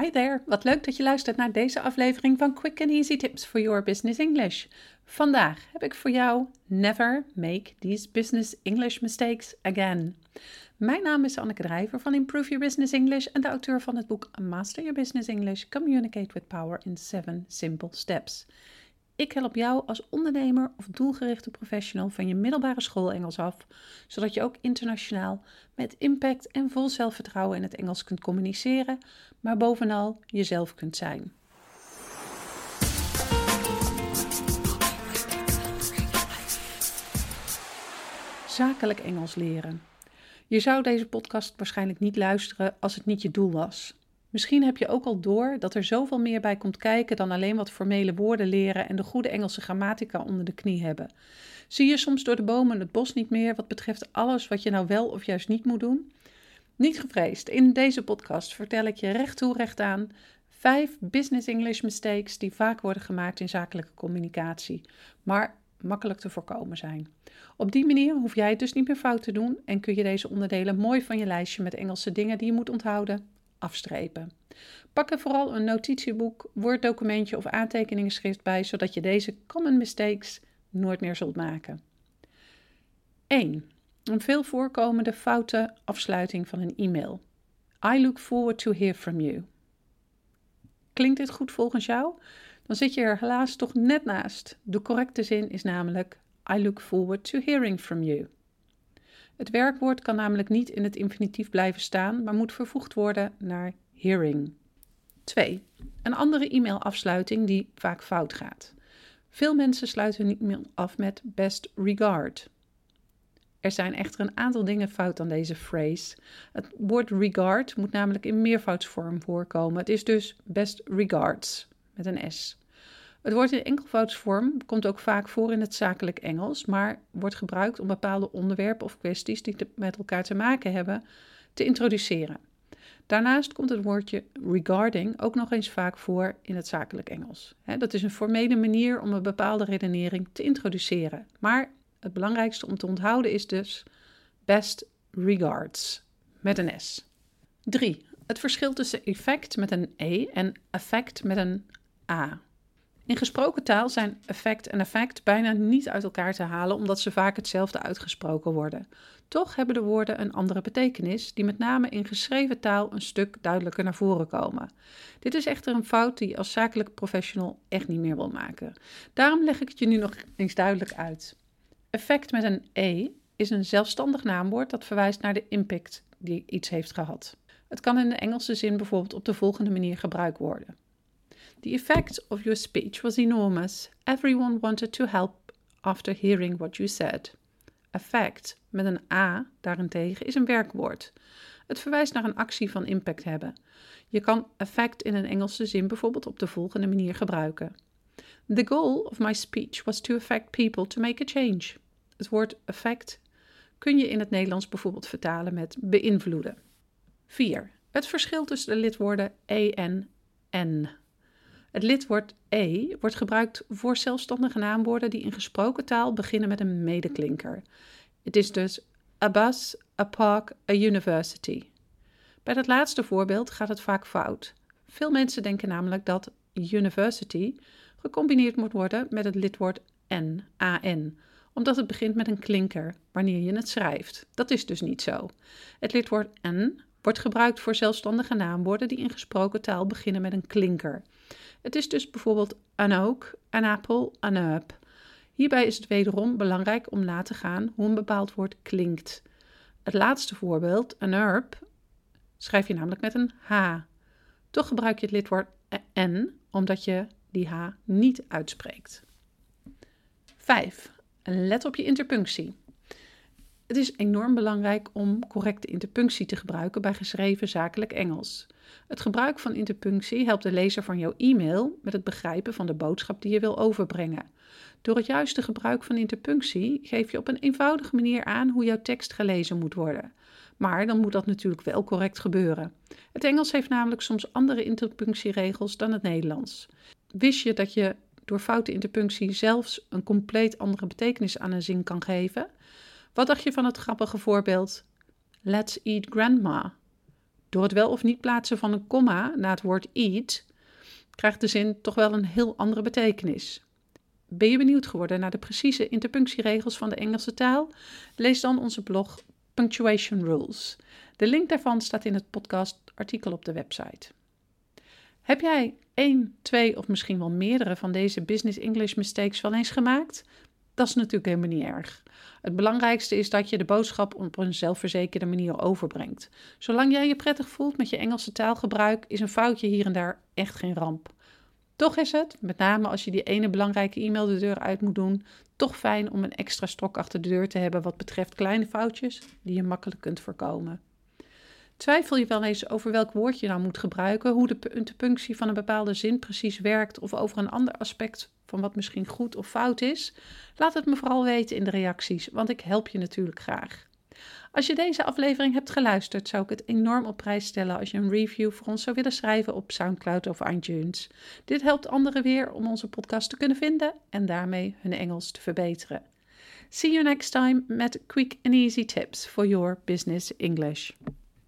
Hi there, wat leuk dat je luistert naar deze aflevering van Quick and Easy Tips for Your Business English. Vandaag heb ik voor jou Never Make These Business English Mistakes Again. Mijn naam is Anneke Drijver van Improve Your Business English en de auteur van het boek Master Your Business English Communicate with Power in 7 Simple Steps. Ik help jou als ondernemer of doelgerichte professional van je middelbare school Engels af, zodat je ook internationaal met impact en vol zelfvertrouwen in het Engels kunt communiceren, maar bovenal jezelf kunt zijn. Zakelijk Engels leren. Je zou deze podcast waarschijnlijk niet luisteren als het niet je doel was. Misschien heb je ook al door dat er zoveel meer bij komt kijken dan alleen wat formele woorden leren en de goede Engelse grammatica onder de knie hebben. Zie je soms door de bomen het bos niet meer wat betreft alles wat je nou wel of juist niet moet doen? Niet gevreesd, in deze podcast vertel ik je recht toe recht aan vijf business English mistakes die vaak worden gemaakt in zakelijke communicatie, maar makkelijk te voorkomen zijn. Op die manier hoef jij het dus niet meer fout te doen en kun je deze onderdelen mooi van je lijstje met Engelse dingen die je moet onthouden afstrepen. Pak er vooral een notitieboek, woorddocumentje of aantekeningsschrift bij, zodat je deze common mistakes nooit meer zult maken. 1. Een veel voorkomende foute afsluiting van een e-mail. I look forward to hear from you. Klinkt dit goed volgens jou? Dan zit je er helaas toch net naast. De correcte zin is namelijk I look forward to hearing from you. Het werkwoord kan namelijk niet in het infinitief blijven staan, maar moet vervoegd worden naar hearing. 2. Een andere e-mailafsluiting die vaak fout gaat. Veel mensen sluiten een e-mail af met best regard. Er zijn echter een aantal dingen fout aan deze phrase. Het woord regard moet namelijk in meervoudsvorm voorkomen. Het is dus best regards met een S. Het woord in enkelvoudsvorm komt ook vaak voor in het zakelijk Engels, maar wordt gebruikt om bepaalde onderwerpen of kwesties die met elkaar te maken hebben te introduceren. Daarnaast komt het woordje regarding ook nog eens vaak voor in het zakelijk Engels. dat is een formele manier om een bepaalde redenering te introduceren. Maar het belangrijkste om te onthouden is dus best regards met een S. 3. Het verschil tussen effect met een E en effect met een A. In gesproken taal zijn effect en effect bijna niet uit elkaar te halen omdat ze vaak hetzelfde uitgesproken worden. Toch hebben de woorden een andere betekenis, die met name in geschreven taal een stuk duidelijker naar voren komen. Dit is echter een fout die je als zakelijk professional echt niet meer wil maken. Daarom leg ik het je nu nog eens duidelijk uit. Effect met een E is een zelfstandig naamwoord dat verwijst naar de impact die iets heeft gehad. Het kan in de Engelse zin bijvoorbeeld op de volgende manier gebruikt worden. The effect of your speech was enormous. Everyone wanted to help after hearing what you said. Effect met een A daarentegen is een werkwoord. Het verwijst naar een actie van impact hebben. Je kan effect in een Engelse zin bijvoorbeeld op de volgende manier gebruiken. The goal of my speech was to affect people to make a change. Het woord effect kun je in het Nederlands bijvoorbeeld vertalen met beïnvloeden. 4. Het verschil tussen de lidwoorden en en. Het lidwoord e wordt gebruikt voor zelfstandige naamwoorden die in gesproken taal beginnen met een medeklinker. Het is dus a bus, a park, a university. Bij dat laatste voorbeeld gaat het vaak fout. Veel mensen denken namelijk dat university gecombineerd moet worden met het lidwoord n, an, omdat het begint met een klinker wanneer je het schrijft. Dat is dus niet zo. Het lidwoord n wordt gebruikt voor zelfstandige naamwoorden die in gesproken taal beginnen met een klinker. Het is dus bijvoorbeeld an oak, an apple, an herb. Hierbij is het wederom belangrijk om na te gaan hoe een bepaald woord klinkt. Het laatste voorbeeld, an herb, schrijf je namelijk met een H. Toch gebruik je het lidwoord n, omdat je die H niet uitspreekt. 5. Let op je interpunctie. Het is enorm belangrijk om correcte interpunctie te gebruiken bij geschreven zakelijk Engels. Het gebruik van interpunctie helpt de lezer van jouw e-mail met het begrijpen van de boodschap die je wil overbrengen. Door het juiste gebruik van interpunctie geef je op een eenvoudige manier aan hoe jouw tekst gelezen moet worden. Maar dan moet dat natuurlijk wel correct gebeuren. Het Engels heeft namelijk soms andere interpunctieregels dan het Nederlands. Wist je dat je door foute interpunctie zelfs een compleet andere betekenis aan een zin kan geven? Wat dacht je van het grappige voorbeeld Let's eat grandma? Door het wel of niet plaatsen van een komma na het woord eat, krijgt de zin toch wel een heel andere betekenis. Ben je benieuwd geworden naar de precieze interpunctieregels van de Engelse taal? Lees dan onze blog Punctuation Rules. De link daarvan staat in het podcastartikel op de website. Heb jij één, twee of misschien wel meerdere van deze business English mistakes wel eens gemaakt? Dat is natuurlijk helemaal niet erg. Het belangrijkste is dat je de boodschap op een zelfverzekerde manier overbrengt. Zolang jij je prettig voelt met je Engelse taalgebruik, is een foutje hier en daar echt geen ramp. Toch is het, met name als je die ene belangrijke e-mail de deur uit moet doen, toch fijn om een extra stok achter de deur te hebben wat betreft kleine foutjes die je makkelijk kunt voorkomen. Twijfel je wel eens over welk woord je nou moet gebruiken, hoe de interpunctie van een bepaalde zin precies werkt of over een ander aspect van wat misschien goed of fout is? Laat het me vooral weten in de reacties, want ik help je natuurlijk graag. Als je deze aflevering hebt geluisterd, zou ik het enorm op prijs stellen als je een review voor ons zou willen schrijven op SoundCloud of iTunes. Dit helpt anderen weer om onze podcast te kunnen vinden en daarmee hun Engels te verbeteren. See you next time met quick and easy tips for your business English.